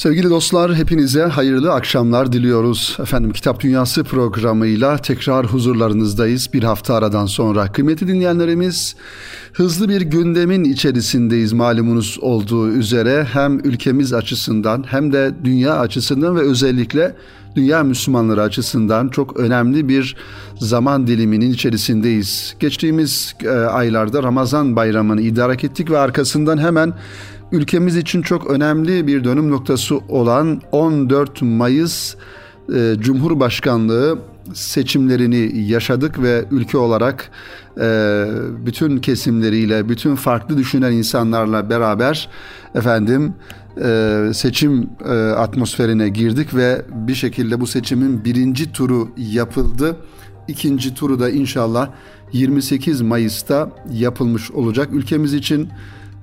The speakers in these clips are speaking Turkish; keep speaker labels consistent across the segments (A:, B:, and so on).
A: Sevgili dostlar hepinize hayırlı akşamlar diliyoruz. Efendim Kitap Dünyası programıyla tekrar huzurlarınızdayız bir hafta aradan sonra. Kıymetli dinleyenlerimiz hızlı bir gündemin içerisindeyiz malumunuz olduğu üzere. Hem ülkemiz açısından hem de dünya açısından ve özellikle dünya Müslümanları açısından çok önemli bir zaman diliminin içerisindeyiz. Geçtiğimiz e, aylarda Ramazan bayramını idrak ettik ve arkasından hemen ülkemiz için çok önemli bir dönüm noktası olan 14 Mayıs e, Cumhurbaşkanlığı seçimlerini yaşadık ve ülke olarak e, bütün kesimleriyle, bütün farklı düşünen insanlarla beraber efendim e, seçim e, atmosferine girdik ve bir şekilde bu seçimin birinci turu yapıldı. İkinci turu da inşallah 28 Mayıs'ta yapılmış olacak. Ülkemiz için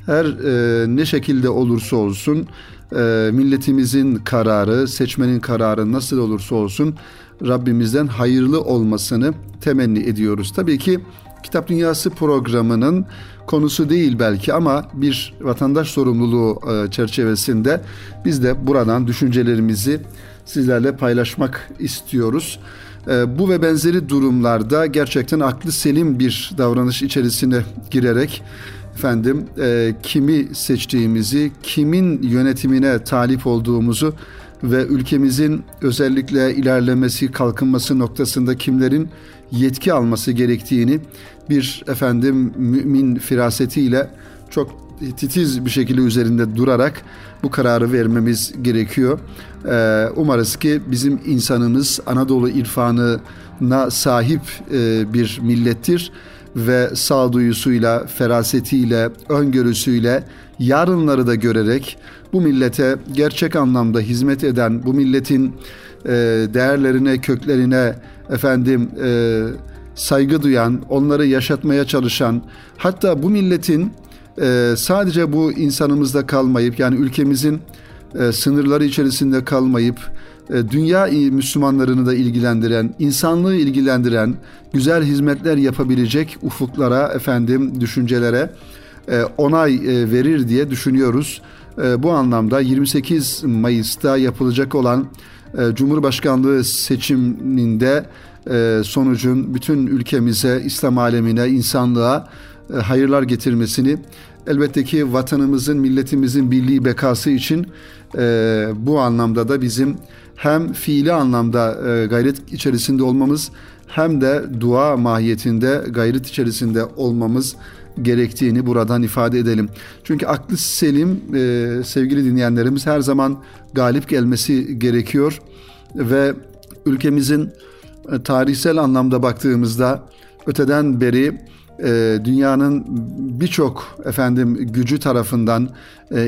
A: her e, ne şekilde olursa olsun e, milletimizin kararı, seçmenin kararı nasıl olursa olsun Rabbimizden hayırlı olmasını temenni ediyoruz. Tabii ki Kitap Dünyası programının konusu değil belki ama bir vatandaş sorumluluğu e, çerçevesinde biz de buradan düşüncelerimizi sizlerle paylaşmak istiyoruz. E, bu ve benzeri durumlarda gerçekten aklı selim bir davranış içerisine girerek efendim e, kimi seçtiğimizi, kimin yönetimine talip olduğumuzu ve ülkemizin özellikle ilerlemesi, kalkınması noktasında kimlerin yetki alması gerektiğini bir efendim mümin firasetiyle çok titiz bir şekilde üzerinde durarak bu kararı vermemiz gerekiyor. Ee, umarız ki bizim insanımız Anadolu irfanına sahip e, bir millettir ve sağduyusuyla, ferasetiyle, öngörüsüyle yarınları da görerek bu millete gerçek anlamda hizmet eden, bu milletin e, değerlerine, köklerine efendim e, saygı duyan, onları yaşatmaya çalışan, hatta bu milletin e, sadece bu insanımızda kalmayıp yani ülkemizin sınırları içerisinde kalmayıp dünya Müslümanlarını da ilgilendiren, insanlığı ilgilendiren güzel hizmetler yapabilecek ufuklara, efendim düşüncelere e, onay e, verir diye düşünüyoruz. Bu anlamda 28 Mayıs'ta yapılacak olan Cumhurbaşkanlığı seçiminde sonucun bütün ülkemize, İslam alemine, insanlığa hayırlar getirmesini elbette ki vatanımızın, milletimizin birliği bekası için bu anlamda da bizim hem fiili anlamda e, gayret içerisinde olmamız hem de dua mahiyetinde gayret içerisinde olmamız gerektiğini buradan ifade edelim. Çünkü aklı selim e, sevgili dinleyenlerimiz her zaman galip gelmesi gerekiyor ve ülkemizin e, tarihsel anlamda baktığımızda öteden beri dünyanın birçok efendim gücü tarafından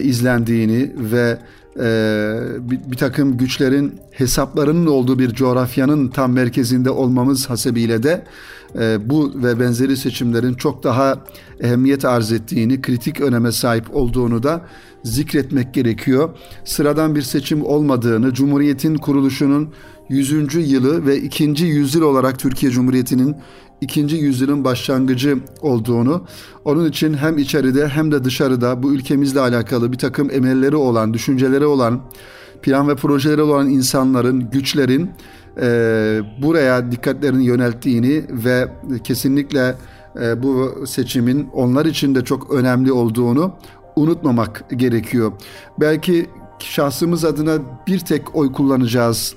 A: izlendiğini ve bir, bir takım güçlerin hesaplarının olduğu bir coğrafyanın tam merkezinde olmamız hasebiyle de e, bu ve benzeri seçimlerin çok daha ehemmiyet arz ettiğini, kritik öneme sahip olduğunu da zikretmek gerekiyor. Sıradan bir seçim olmadığını, Cumhuriyet'in kuruluşunun 100. yılı ve ikinci yüzyıl olarak Türkiye Cumhuriyeti'nin ikinci yüzyılın başlangıcı olduğunu, onun için hem içeride hem de dışarıda bu ülkemizle alakalı bir takım emelleri olan, düşünceleri olan, plan ve projeleri olan insanların, güçlerin e, buraya dikkatlerini yönelttiğini ve kesinlikle e, bu seçimin onlar için de çok önemli olduğunu unutmamak gerekiyor. Belki şahsımız adına bir tek oy kullanacağız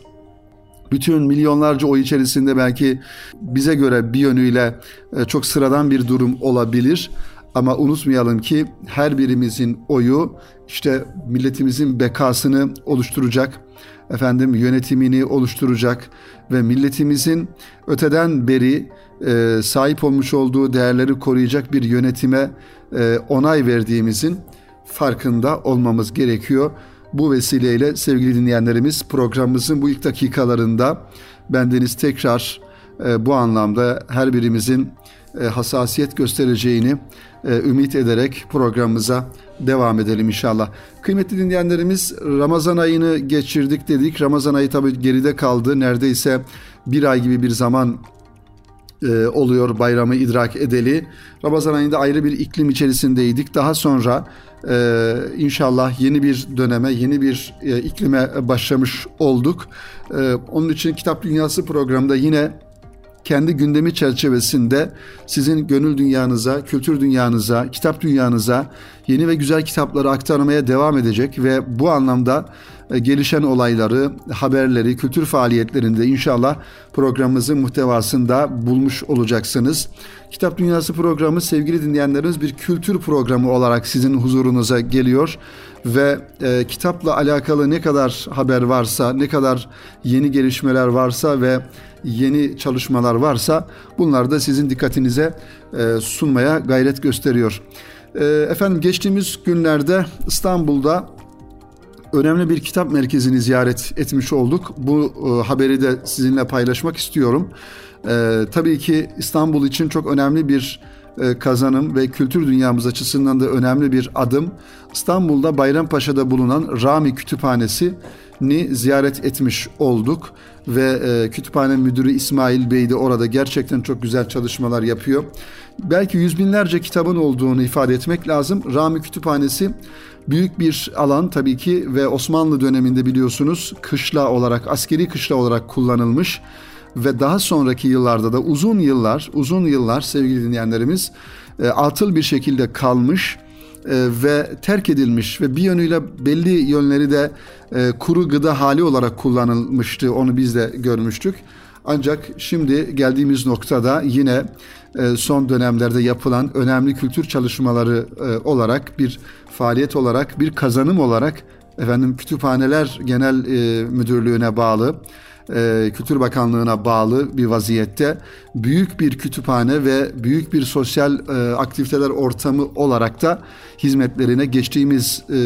A: bütün milyonlarca oy içerisinde belki bize göre bir yönüyle e, çok sıradan bir durum olabilir. Ama unutmayalım ki her birimizin oyu işte milletimizin bekasını oluşturacak, efendim yönetimini oluşturacak ve milletimizin öteden beri e, sahip olmuş olduğu değerleri koruyacak bir yönetime e, onay verdiğimizin farkında olmamız gerekiyor. Bu vesileyle sevgili dinleyenlerimiz programımızın bu ilk dakikalarında bendeniz tekrar e, bu anlamda her birimizin e, hassasiyet göstereceğini e, ümit ederek programımıza devam edelim inşallah. Kıymetli dinleyenlerimiz Ramazan ayını geçirdik dedik. Ramazan ayı tabii geride kaldı. Neredeyse bir ay gibi bir zaman e, oluyor bayramı idrak edeli. Ramazan ayında ayrı bir iklim içerisindeydik. Daha sonra e, inşallah yeni bir döneme, yeni bir e, iklime başlamış olduk. E, onun için Kitap Dünyası programında yine kendi gündemi çerçevesinde sizin gönül dünyanıza, kültür dünyanıza, kitap dünyanıza yeni ve güzel kitapları aktarmaya devam edecek ve bu anlamda gelişen olayları, haberleri, kültür faaliyetlerinde inşallah programımızın muhtevasında bulmuş olacaksınız. Kitap Dünyası programı sevgili dinleyenlerimiz bir kültür programı olarak sizin huzurunuza geliyor ve e, kitapla alakalı ne kadar haber varsa, ne kadar yeni gelişmeler varsa ve yeni çalışmalar varsa bunlar da sizin dikkatinize e, sunmaya gayret gösteriyor. E, efendim geçtiğimiz günlerde İstanbul'da önemli bir kitap merkezini ziyaret etmiş olduk. Bu e, haberi de sizinle paylaşmak istiyorum. E, tabii ki İstanbul için çok önemli bir e, kazanım ve kültür dünyamız açısından da önemli bir adım. İstanbul'da Bayrampaşa'da bulunan Rami Kütüphanesi ni ziyaret etmiş olduk ve e, kütüphane müdürü İsmail Bey de orada gerçekten çok güzel çalışmalar yapıyor. Belki yüz binlerce kitabın olduğunu ifade etmek lazım. Rami Kütüphanesi büyük bir alan tabii ki ve Osmanlı döneminde biliyorsunuz kışla olarak, askeri kışla olarak kullanılmış ve daha sonraki yıllarda da uzun yıllar, uzun yıllar sevgili dinleyenlerimiz e, atıl bir şekilde kalmış e, ve terk edilmiş ve bir yönüyle belli yönleri de e, kuru gıda hali olarak kullanılmıştı. Onu biz de görmüştük. Ancak şimdi geldiğimiz noktada yine son dönemlerde yapılan önemli kültür çalışmaları olarak bir faaliyet olarak bir kazanım olarak efendim kütüphaneler genel e, müdürlüğüne bağlı e, Kültür Bakanlığı'na bağlı bir vaziyette büyük bir kütüphane ve büyük bir sosyal e, aktiviteler ortamı olarak da hizmetlerine geçtiğimiz e,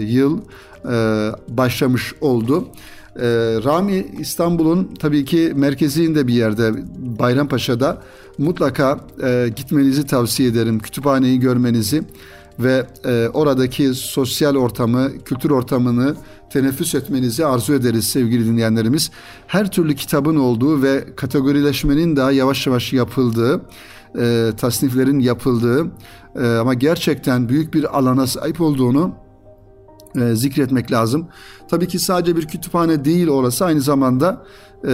A: yıl e, başlamış oldu. E, Rami İstanbul'un tabii ki merkezinde bir yerde Bayrampaşa'da mutlaka e, gitmenizi tavsiye ederim. Kütüphaneyi görmenizi ve e, oradaki sosyal ortamı, kültür ortamını teneffüs etmenizi arzu ederiz sevgili dinleyenlerimiz. Her türlü kitabın olduğu ve kategorileşmenin daha yavaş yavaş yapıldığı, e, tasniflerin yapıldığı e, ama gerçekten büyük bir alana sahip olduğunu e, zikretmek lazım. Tabii ki sadece bir kütüphane değil orası aynı zamanda e,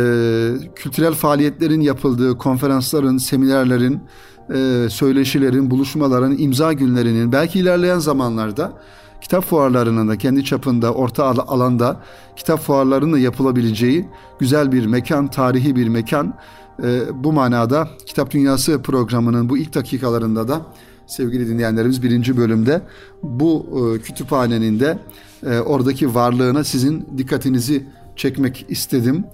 A: kültürel faaliyetlerin yapıldığı, konferansların, seminerlerin, e, söyleşilerin, buluşmaların, imza günlerinin belki ilerleyen zamanlarda kitap fuarlarının da kendi çapında orta alanda kitap fuarlarının da yapılabileceği güzel bir mekan, tarihi bir mekan. E, bu manada Kitap Dünyası programının bu ilk dakikalarında da sevgili dinleyenlerimiz birinci bölümde bu e, kütüphanenin de e, oradaki varlığına sizin dikkatinizi çekmek istedim.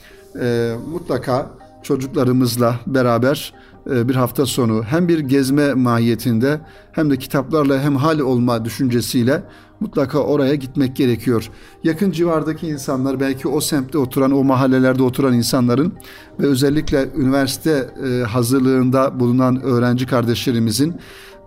A: E, mutlaka çocuklarımızla beraber bir hafta sonu hem bir gezme mahiyetinde hem de kitaplarla hem hal olma düşüncesiyle mutlaka oraya gitmek gerekiyor. Yakın civardaki insanlar belki o semtte oturan, o mahallelerde oturan insanların ve özellikle üniversite e, hazırlığında bulunan öğrenci kardeşlerimizin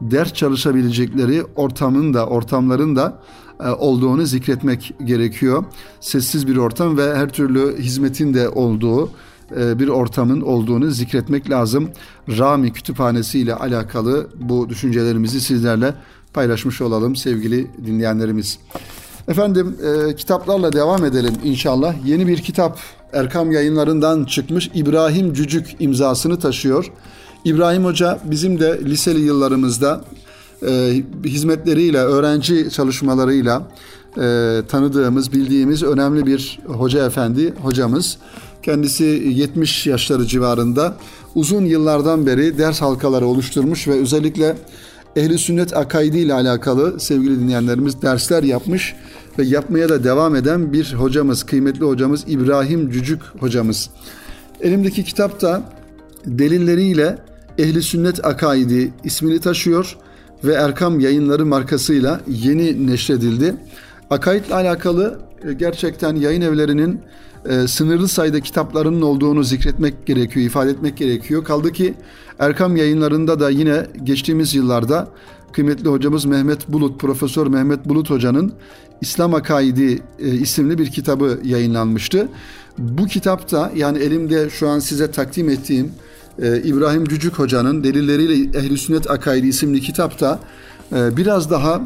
A: ders çalışabilecekleri ortamın da ortamların da e, olduğunu zikretmek gerekiyor. Sessiz bir ortam ve her türlü hizmetin de olduğu e, bir ortamın olduğunu zikretmek lazım. Rami Kütüphanesi ile alakalı bu düşüncelerimizi sizlerle paylaşmış olalım sevgili dinleyenlerimiz. Efendim e, kitaplarla devam edelim inşallah. Yeni bir kitap Erkam yayınlarından çıkmış İbrahim Cücük imzasını taşıyor. İbrahim Hoca bizim de liseli yıllarımızda e, hizmetleriyle, öğrenci çalışmalarıyla e, tanıdığımız, bildiğimiz önemli bir hoca efendi, hocamız. Kendisi 70 yaşları civarında uzun yıllardan beri ders halkaları oluşturmuş ve özellikle ehli sünnet akaidi ile alakalı sevgili dinleyenlerimiz dersler yapmış ve yapmaya da devam eden bir hocamız, kıymetli hocamız İbrahim Cücük hocamız. Elimdeki kitapta delilleriyle ehli sünnet akaidi ismini taşıyor ve Erkam yayınları markasıyla yeni neşredildi. Akaidle alakalı e, gerçekten yayın evlerinin e, sınırlı sayıda kitaplarının olduğunu zikretmek gerekiyor, ifade etmek gerekiyor. Kaldı ki Erkam yayınlarında da yine geçtiğimiz yıllarda kıymetli hocamız Mehmet Bulut, Profesör Mehmet Bulut Hoca'nın İslam Akaidi e, isimli bir kitabı yayınlanmıştı. Bu kitapta yani elimde şu an size takdim ettiğim e, İbrahim Cücük Hoca'nın Delilleriyle Ehl-i Sünnet Akaidi isimli kitapta biraz daha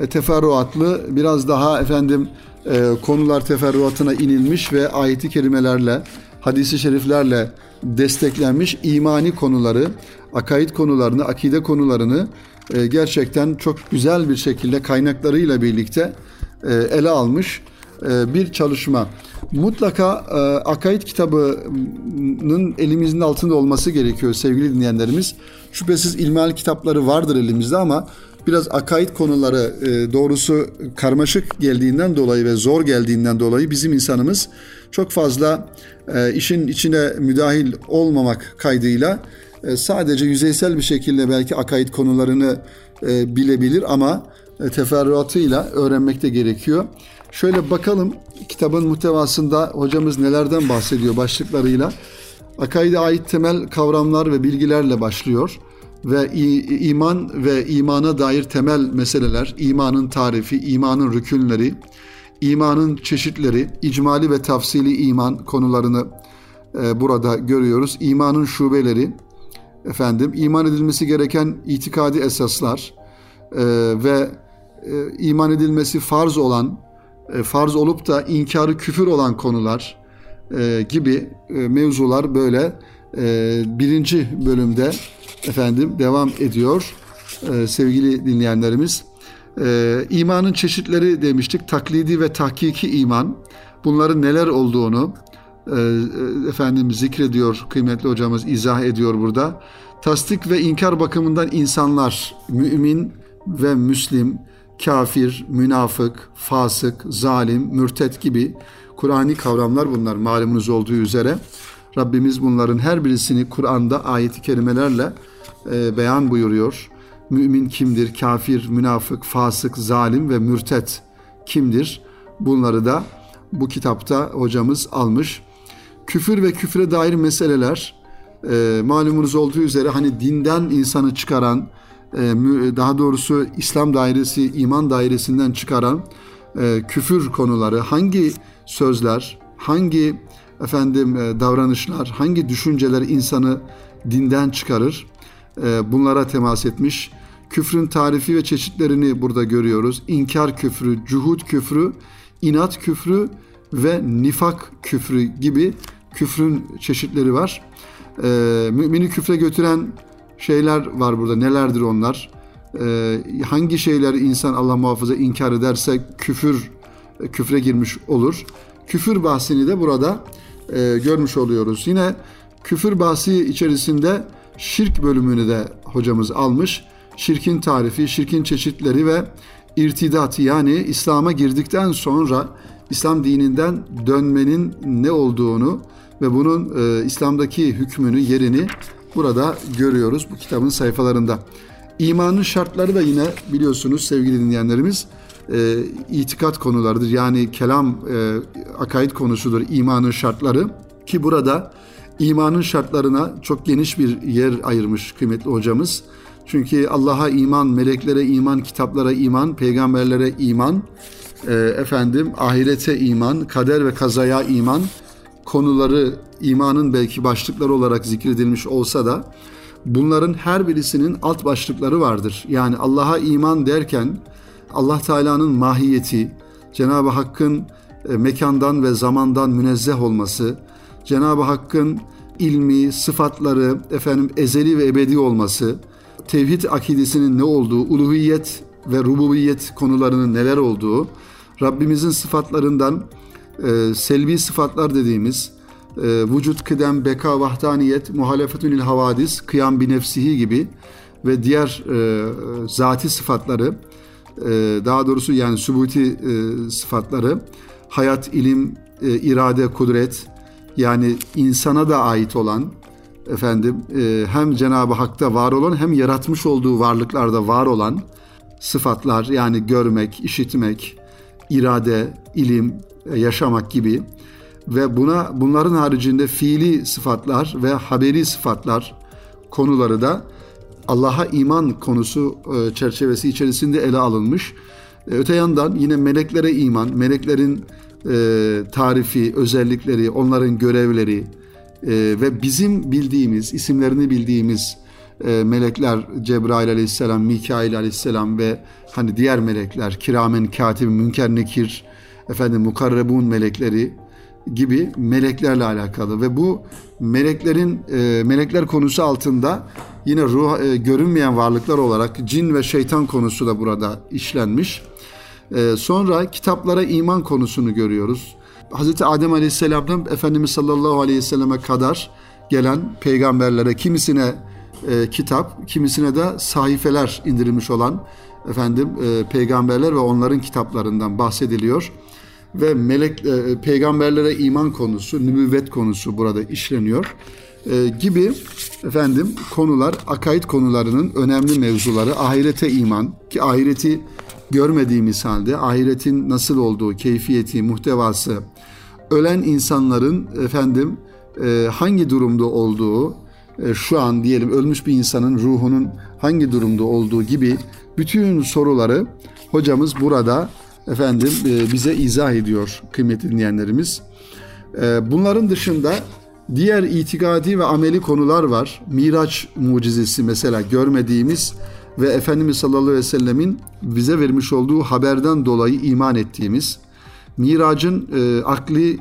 A: e, teferruatlı, biraz daha efendim e, konular teferruatına inilmiş ve ayeti kerimelerle, hadisi şeriflerle desteklenmiş imani konuları, akaid konularını, akide konularını e, gerçekten çok güzel bir şekilde kaynaklarıyla birlikte ele almış bir çalışma. Mutlaka akaid kitabının elimizin altında olması gerekiyor sevgili dinleyenlerimiz. Şüphesiz ilmihal kitapları vardır elimizde ama biraz akaid konuları e, doğrusu karmaşık geldiğinden dolayı ve zor geldiğinden dolayı bizim insanımız çok fazla e, işin içine müdahil olmamak kaydıyla e, sadece yüzeysel bir şekilde belki akaid konularını e, bilebilir ama e, teferruatıyla öğrenmek de gerekiyor. Şöyle bakalım kitabın muhtevasında hocamız nelerden bahsediyor başlıklarıyla. Akaide ait temel kavramlar ve bilgilerle başlıyor ve iman ve imana dair temel meseleler, imanın tarifi, imanın rükünleri, imanın çeşitleri, icmali ve tafsili iman konularını e, burada görüyoruz. İmanın şubeleri, efendim, iman edilmesi gereken itikadi esaslar e, ve e, iman edilmesi farz olan, farz olup da inkarı küfür olan konular gibi mevzular böyle birinci bölümde efendim devam ediyor ee, sevgili dinleyenlerimiz. Ee, imanın çeşitleri demiştik. Taklidi ve tahkiki iman. Bunların neler olduğunu e, efendim zikrediyor kıymetli hocamız izah ediyor burada. Tasdik ve inkar bakımından insanlar mümin ve müslim, kafir, münafık, fasık, zalim, mürtet gibi Kur'ani kavramlar bunlar malumunuz olduğu üzere. Rabbimiz bunların her birisini Kur'an'da ayeti kerimelerle e, beyan buyuruyor. Mümin kimdir, kafir, münafık, fasık, zalim ve mürtet kimdir? Bunları da bu kitapta hocamız almış. Küfür ve küfre dair meseleler e, malumunuz olduğu üzere hani dinden insanı çıkaran, e, daha doğrusu İslam dairesi, iman dairesinden çıkaran e, küfür konuları, hangi sözler, hangi efendim e, davranışlar, hangi düşünceler insanı dinden çıkarır? E, bunlara temas etmiş. Küfrün tarifi ve çeşitlerini burada görüyoruz. İnkar küfrü, cuhud küfrü, inat küfrü ve nifak küfrü gibi küfrün çeşitleri var. E, mümini küfre götüren şeyler var burada. Nelerdir onlar? hangi şeyler insan Allah muhafaza inkar ederse küfür küfre girmiş olur. Küfür bahsini de burada e, görmüş oluyoruz. Yine küfür bahsi içerisinde şirk bölümünü de hocamız almış. Şirkin tarifi, şirkin çeşitleri ve irtidat yani İslam'a girdikten sonra İslam dininden dönmenin ne olduğunu ve bunun e, İslam'daki hükmünü, yerini burada görüyoruz bu kitabın sayfalarında. İmanın şartları da yine biliyorsunuz sevgili dinleyenlerimiz e, itikat konularıdır. Yani kelam e, akaid konusudur imanın şartları ki burada imanın şartlarına çok geniş bir yer ayırmış kıymetli hocamız. Çünkü Allah'a iman, meleklere iman, kitaplara iman, peygamberlere iman, e, efendim ahirete iman, kader ve kazaya iman konuları imanın belki başlıkları olarak zikredilmiş olsa da bunların her birisinin alt başlıkları vardır. Yani Allah'a iman derken Allah Teala'nın mahiyeti, Cenab-ı Hakk'ın e, mekandan ve zamandan münezzeh olması, Cenab-ı Hakk'ın ilmi, sıfatları, efendim ezeli ve ebedi olması, tevhid akidesinin ne olduğu, uluhiyet ve rububiyet konularının neler olduğu, Rabbimizin sıfatlarından e, selvi sıfatlar dediğimiz e, vücut, kıdem, beka, vahdaniyet, muhalefetünil havadis, kıyam bi nefsihi gibi ve diğer e, zati sıfatları, e, daha doğrusu yani sübuti e, sıfatları, hayat, ilim, e, irade, kudret, yani insana da ait olan efendim e, hem Cenab-ı Hak'ta var olan hem yaratmış olduğu varlıklarda var olan sıfatlar yani görmek, işitmek, irade, ilim, e, yaşamak gibi. Ve buna bunların haricinde fiili sıfatlar ve haberi sıfatlar konuları da Allah'a iman konusu e, çerçevesi içerisinde ele alınmış. Öte yandan yine meleklere iman, meleklerin e, tarifi, özellikleri, onların görevleri, e, ve bizim bildiğimiz, isimlerini bildiğimiz e, melekler Cebrail aleyhisselam, Mikail aleyhisselam ve hani diğer melekler, kiramen katib, münker nekir, efendim mukarrebun melekleri gibi meleklerle alakalı ve bu meleklerin e, melekler konusu altında yine ruh e, görünmeyen varlıklar olarak cin ve şeytan konusu da burada işlenmiş. E, sonra kitaplara iman konusunu görüyoruz. Hz. Adem Aleyhisselam'dan Efendimiz sallallahu aleyhi ve kadar gelen peygamberlere kimisine e, kitap, kimisine de sahifeler indirilmiş olan efendim e, peygamberler ve onların kitaplarından bahsediliyor ve melek e, peygamberlere iman konusu, nübüvvet konusu burada işleniyor. E, gibi efendim konular, akaid konularının önemli mevzuları, ahirete iman ki ahireti görmediğimiz halde ahiretin nasıl olduğu, keyfiyeti, muhtevası, ölen insanların efendim e, hangi durumda olduğu, e, şu an diyelim ölmüş bir insanın ruhunun hangi durumda olduğu gibi bütün soruları hocamız burada efendim e, bize izah ediyor kıymetli dinleyenlerimiz. E, bunların dışında diğer itikadi ve ameli konular var. Miraç mucizesi mesela görmediğimiz ve Efendimiz sallallahu aleyhi ve sellemin bize vermiş olduğu haberden dolayı iman ettiğimiz miracın e, akli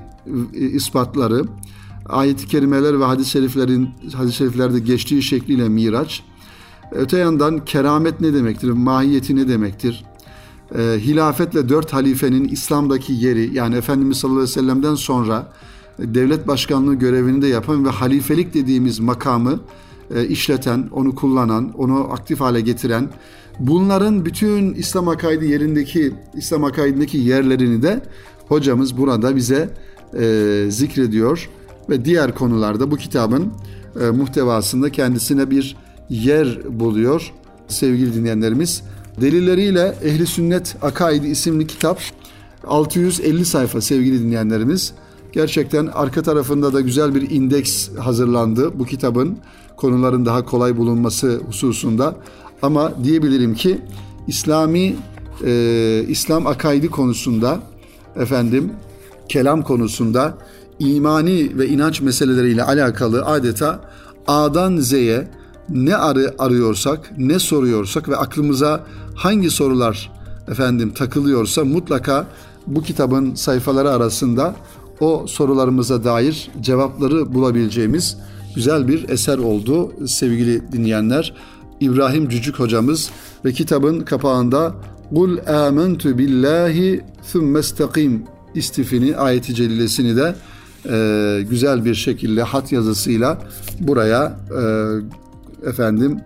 A: e, ispatları, ayet-i kerimeler ve hadis-i şeriflerin hadis-i şeriflerde geçtiği şekliyle miraç. Öte yandan keramet ne demektir? Mahiyeti ne demektir? E, hilafet dört halifenin İslam'daki yeri yani Efendimiz sallallahu aleyhi ve sellem'den sonra devlet başkanlığı görevini de yapan ve halifelik dediğimiz makamı e, işleten, onu kullanan, onu aktif hale getiren bunların bütün İslam akaidi yerindeki İslam akaidindeki yerlerini de hocamız burada bize e, zikrediyor ve diğer konularda bu kitabın e, muhtevasında kendisine bir yer buluyor sevgili dinleyenlerimiz. Delilleriyle Ehli Sünnet Akaidi isimli kitap 650 sayfa sevgili dinleyenlerimiz. Gerçekten arka tarafında da güzel bir indeks hazırlandı bu kitabın konuların daha kolay bulunması hususunda. Ama diyebilirim ki İslami e, İslam akaidi konusunda efendim kelam konusunda imani ve inanç meseleleriyle alakalı adeta A'dan Z'ye ne arı arıyorsak, ne soruyorsak ve aklımıza hangi sorular efendim takılıyorsa mutlaka bu kitabın sayfaları arasında o sorularımıza dair cevapları bulabileceğimiz güzel bir eser oldu sevgili dinleyenler. İbrahim Cücük hocamız ve kitabın kapağında Kul amentu billahi thumme istakim istifini ayeti celilesini de e, güzel bir şekilde hat yazısıyla buraya e, efendim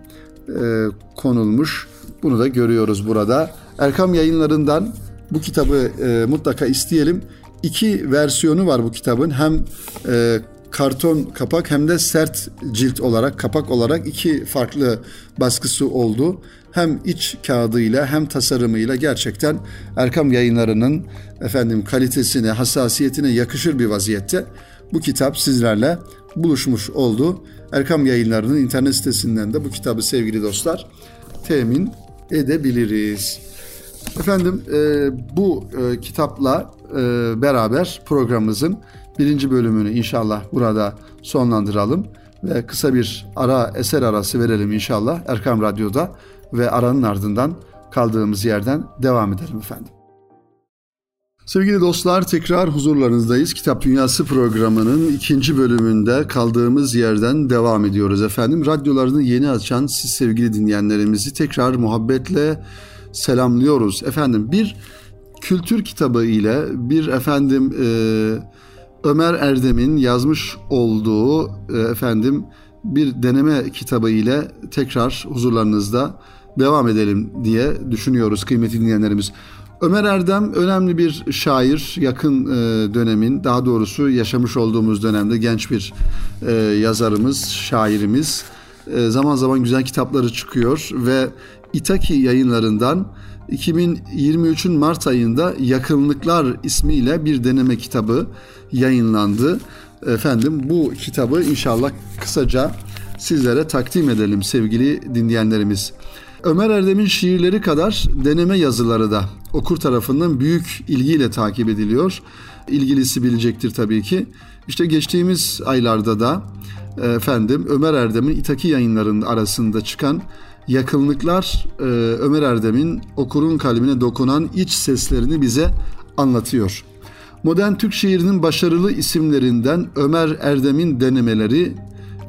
A: e, konulmuş. Bunu da görüyoruz burada. Erkam yayınlarından bu kitabı e, mutlaka isteyelim. İki versiyonu var bu kitabın. Hem e, karton kapak hem de sert cilt olarak kapak olarak iki farklı baskısı oldu. Hem iç kağıdıyla hem tasarımıyla gerçekten Erkam yayınlarının efendim kalitesine, hassasiyetine yakışır bir vaziyette bu kitap sizlerle buluşmuş oldu. Erkam yayınlarının internet sitesinden de bu kitabı sevgili dostlar temin edebiliriz. Efendim e, bu e, kitapla e, beraber programımızın birinci bölümünü inşallah burada sonlandıralım ve kısa bir ara eser arası verelim inşallah Erkam Radyo'da ve aranın ardından kaldığımız yerden devam edelim efendim. Sevgili dostlar tekrar huzurlarınızdayız. Kitap Dünyası programının ikinci bölümünde kaldığımız yerden devam ediyoruz efendim. Radyolarını yeni açan siz sevgili dinleyenlerimizi tekrar muhabbetle selamlıyoruz. Efendim bir kültür kitabı ile bir efendim e, Ömer Erdem'in yazmış olduğu e, efendim bir deneme kitabı ile tekrar huzurlarınızda devam edelim diye düşünüyoruz kıymetli dinleyenlerimiz. Ömer Erdem önemli bir şair, yakın e, dönemin, daha doğrusu yaşamış olduğumuz dönemde genç bir e, yazarımız, şairimiz. E, zaman zaman güzel kitapları çıkıyor ve İtaki yayınlarından 2023'ün Mart ayında Yakınlıklar ismiyle bir deneme kitabı yayınlandı. Efendim bu kitabı inşallah kısaca sizlere takdim edelim sevgili dinleyenlerimiz. Ömer Erdem'in şiirleri kadar deneme yazıları da okur tarafından büyük ilgiyle takip ediliyor. ilgilisi bilecektir tabii ki. İşte geçtiğimiz aylarda da efendim Ömer Erdem'in İtaki yayınlarının arasında çıkan yakınlıklar e, Ömer Erdem'in okurun kalbine dokunan iç seslerini bize anlatıyor. Modern Türk şiirinin başarılı isimlerinden Ömer Erdem'in denemeleri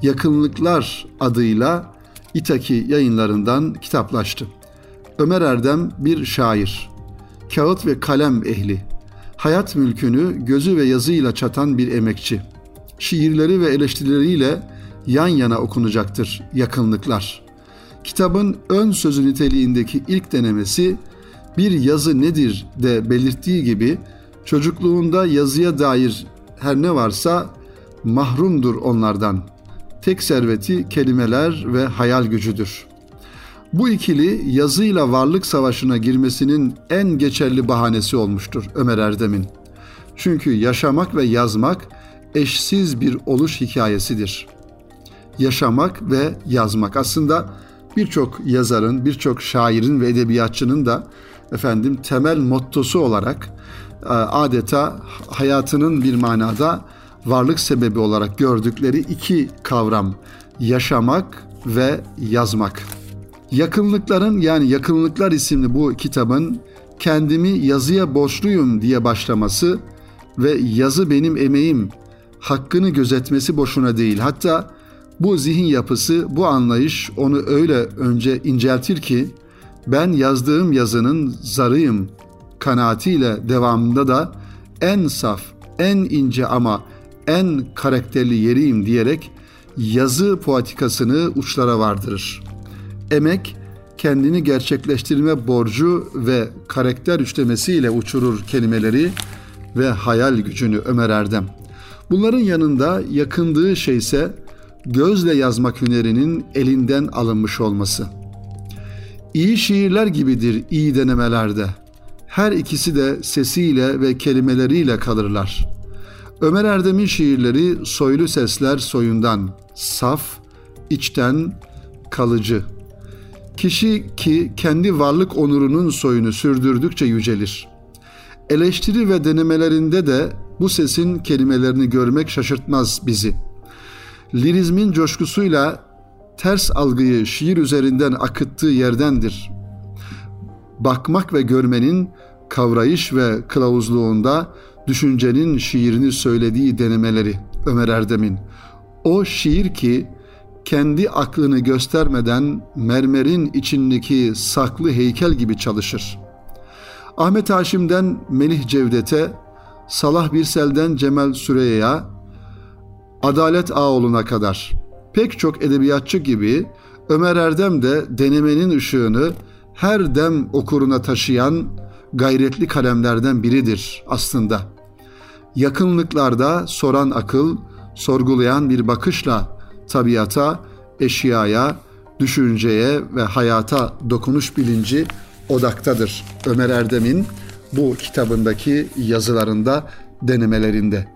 A: Yakınlıklar adıyla İtaki yayınlarından kitaplaştı. Ömer Erdem bir şair, kağıt ve kalem ehli, hayat mülkünü gözü ve yazıyla çatan bir emekçi. Şiirleri ve eleştirileriyle yan yana okunacaktır yakınlıklar. Kitabın ön sözü niteliğindeki ilk denemesi bir yazı nedir de belirttiği gibi çocukluğunda yazıya dair her ne varsa mahrumdur onlardan. Tek serveti kelimeler ve hayal gücüdür. Bu ikili yazıyla varlık savaşına girmesinin en geçerli bahanesi olmuştur Ömer Erdem'in. Çünkü yaşamak ve yazmak eşsiz bir oluş hikayesidir. Yaşamak ve yazmak aslında birçok yazarın, birçok şairin ve edebiyatçının da efendim temel mottosu olarak e, adeta hayatının bir manada varlık sebebi olarak gördükleri iki kavram yaşamak ve yazmak. Yakınlıkların yani Yakınlıklar isimli bu kitabın kendimi yazıya borçluyum diye başlaması ve yazı benim emeğim hakkını gözetmesi boşuna değil. Hatta bu zihin yapısı, bu anlayış onu öyle önce inceltir ki ben yazdığım yazının zarıyım kanaatiyle devamında da en saf, en ince ama en karakterli yeriyim diyerek yazı poetikasını uçlara vardırır. Emek, kendini gerçekleştirme borcu ve karakter üçlemesiyle uçurur kelimeleri ve hayal gücünü Ömer Erdem. Bunların yanında yakındığı şey ise gözle yazmak hünerinin elinden alınmış olması. İyi şiirler gibidir iyi denemelerde. Her ikisi de sesiyle ve kelimeleriyle kalırlar. Ömer Erdem'in şiirleri soylu sesler soyundan, saf, içten, kalıcı. Kişi ki kendi varlık onurunun soyunu sürdürdükçe yücelir. Eleştiri ve denemelerinde de bu sesin kelimelerini görmek şaşırtmaz bizi.'' lirizmin coşkusuyla ters algıyı şiir üzerinden akıttığı yerdendir. Bakmak ve görmenin kavrayış ve kılavuzluğunda düşüncenin şiirini söylediği denemeleri Ömer Erdem'in. O şiir ki kendi aklını göstermeden mermerin içindeki saklı heykel gibi çalışır. Ahmet Haşim'den Melih Cevdet'e, Salah Birsel'den Cemal Süreyya'ya, Adalet Ağoğlu'na kadar pek çok edebiyatçı gibi Ömer Erdem de denemenin ışığını her dem okuruna taşıyan gayretli kalemlerden biridir aslında. Yakınlıklarda soran akıl, sorgulayan bir bakışla tabiata, eşyaya, düşünceye ve hayata dokunuş bilinci odaktadır. Ömer Erdem'in bu kitabındaki yazılarında, denemelerinde.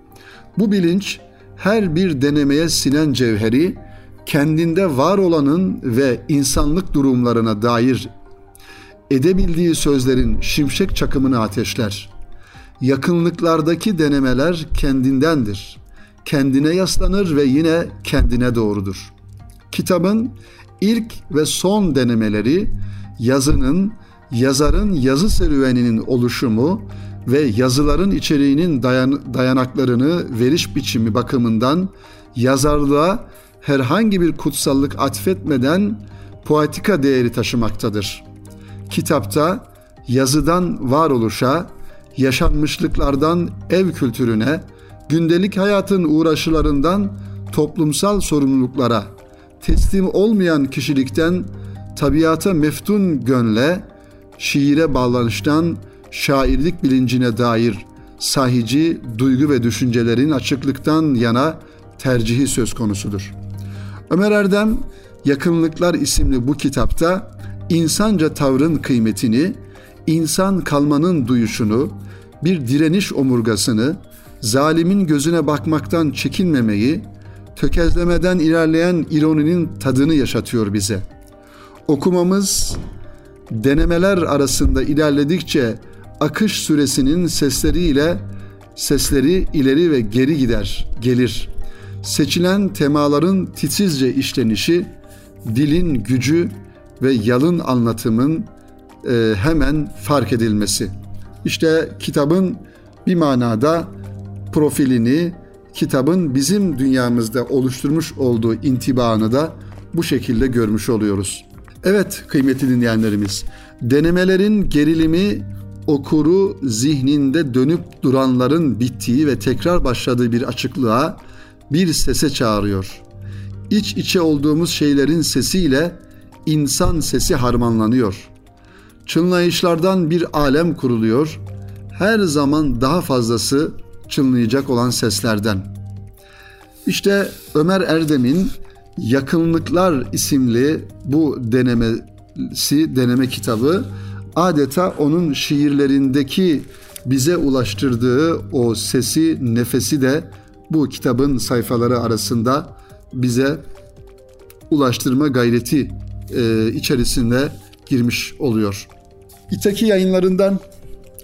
A: Bu bilinç her bir denemeye sinen cevheri kendinde var olanın ve insanlık durumlarına dair edebildiği sözlerin şimşek çakımını ateşler. Yakınlıklardaki denemeler kendindendir. Kendine yaslanır ve yine kendine doğrudur. Kitabın ilk ve son denemeleri yazının, yazarın yazı serüveninin oluşumu ve yazıların içeriğinin dayan, dayanaklarını veriş biçimi bakımından yazarlığa herhangi bir kutsallık atfetmeden poetika değeri taşımaktadır. Kitapta yazıdan varoluşa, yaşanmışlıklardan ev kültürüne, gündelik hayatın uğraşılarından toplumsal sorumluluklara, teslim olmayan kişilikten tabiata meftun gönle, şiire bağlanıştan şairlik bilincine dair sahici duygu ve düşüncelerin açıklıktan yana tercihi söz konusudur. Ömer Erdem Yakınlıklar isimli bu kitapta insanca tavrın kıymetini, insan kalmanın duyuşunu, bir direniş omurgasını, zalimin gözüne bakmaktan çekinmemeyi, tökezlemeden ilerleyen ironinin tadını yaşatıyor bize. Okumamız denemeler arasında ilerledikçe akış süresinin sesleriyle Sesleri ileri ve geri gider, gelir. Seçilen temaların titizce işlenişi, dilin gücü ve yalın anlatımın e, hemen fark edilmesi. İşte kitabın bir manada profilini, kitabın bizim dünyamızda oluşturmuş olduğu intibaını da bu şekilde görmüş oluyoruz. Evet kıymetli dinleyenlerimiz, denemelerin gerilimi okuru zihninde dönüp duranların bittiği ve tekrar başladığı bir açıklığa, bir sese çağırıyor. İç içe olduğumuz şeylerin sesiyle insan sesi harmanlanıyor. Çınlayışlardan bir alem kuruluyor. Her zaman daha fazlası çınlayacak olan seslerden. İşte Ömer Erdem'in Yakınlıklar isimli bu denemesi, deneme kitabı adeta onun şiirlerindeki bize ulaştırdığı o sesi, nefesi de bu kitabın sayfaları arasında bize ulaştırma gayreti e, içerisinde girmiş oluyor. İtaki yayınlarından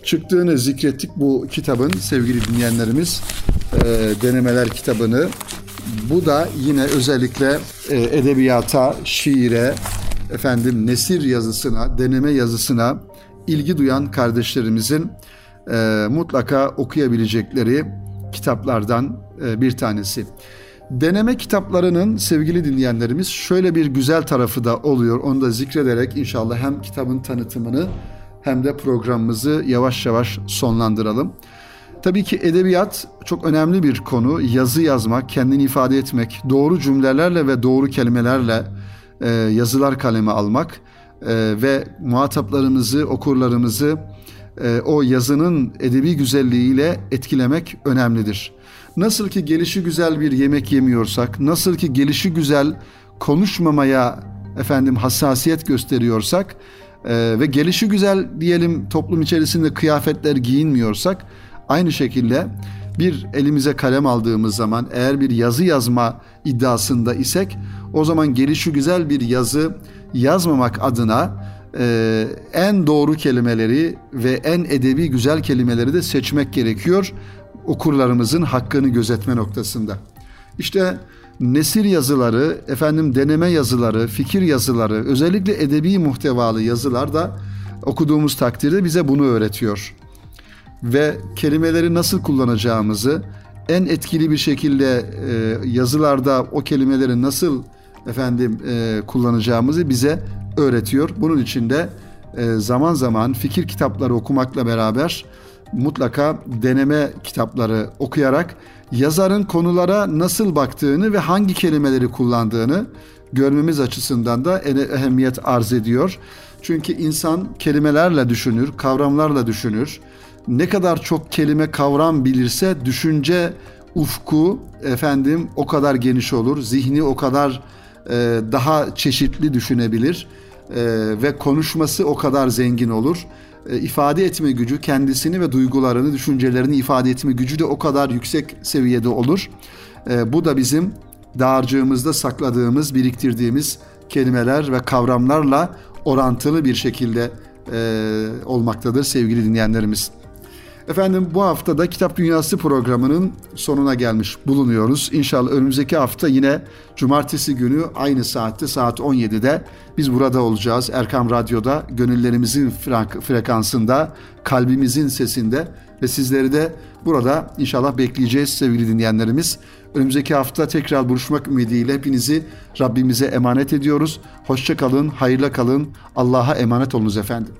A: çıktığını zikrettik bu kitabın sevgili dinleyenlerimiz e, denemeler kitabını. Bu da yine özellikle e, edebiyata, şiire, efendim nesir yazısına, deneme yazısına ilgi duyan kardeşlerimizin e, mutlaka okuyabilecekleri kitaplardan e, bir tanesi. Deneme kitaplarının sevgili dinleyenlerimiz şöyle bir güzel tarafı da oluyor. Onu da zikrederek inşallah hem kitabın tanıtımını hem de programımızı yavaş yavaş sonlandıralım. Tabii ki edebiyat çok önemli bir konu. Yazı yazmak, kendini ifade etmek, doğru cümlelerle ve doğru kelimelerle e, yazılar kaleme almak e, ve muhataplarımızı, okurlarımızı e, o yazının edebi güzelliğiyle etkilemek önemlidir. Nasıl ki gelişi güzel bir yemek yemiyorsak, nasıl ki gelişi güzel konuşmamaya efendim hassasiyet gösteriyorsak e, ve gelişi güzel diyelim toplum içerisinde kıyafetler giyinmiyorsak aynı şekilde bir elimize kalem aldığımız zaman eğer bir yazı yazma iddiasında isek o zaman gelişi güzel bir yazı yazmamak adına e, en doğru kelimeleri ve en edebi güzel kelimeleri de seçmek gerekiyor okurlarımızın hakkını gözetme noktasında. İşte nesir yazıları, efendim deneme yazıları, fikir yazıları, özellikle edebi muhtevalı yazılar da okuduğumuz takdirde bize bunu öğretiyor. Ve kelimeleri nasıl kullanacağımızı, en etkili bir şekilde e, yazılarda o kelimeleri nasıl efendim e, kullanacağımızı bize öğretiyor. Bunun için de e, zaman zaman fikir kitapları okumakla beraber mutlaka deneme kitapları okuyarak yazarın konulara nasıl baktığını ve hangi kelimeleri kullandığını görmemiz açısından da ehemmiyet arz ediyor. Çünkü insan kelimelerle düşünür, kavramlarla düşünür. Ne kadar çok kelime kavram bilirse düşünce ufku efendim o kadar geniş olur. Zihni o kadar e, daha çeşitli düşünebilir e, ve konuşması o kadar zengin olur. E, ifade etme gücü, kendisini ve duygularını, düşüncelerini ifade etme gücü de o kadar yüksek seviyede olur. E, bu da bizim dağarcığımızda sakladığımız, biriktirdiğimiz kelimeler ve kavramlarla orantılı bir şekilde e, olmaktadır sevgili dinleyenlerimiz. Efendim bu hafta da Kitap Dünyası programının sonuna gelmiş bulunuyoruz. İnşallah önümüzdeki hafta yine cumartesi günü aynı saatte saat 17'de biz burada olacağız. Erkam Radyo'da gönüllerimizin frekansında, kalbimizin sesinde ve sizleri de burada inşallah bekleyeceğiz sevgili dinleyenlerimiz. Önümüzdeki hafta tekrar buluşmak ümidiyle hepinizi Rabbimize emanet ediyoruz. Hoşça kalın, hayırla kalın. Allah'a emanet olunuz efendim.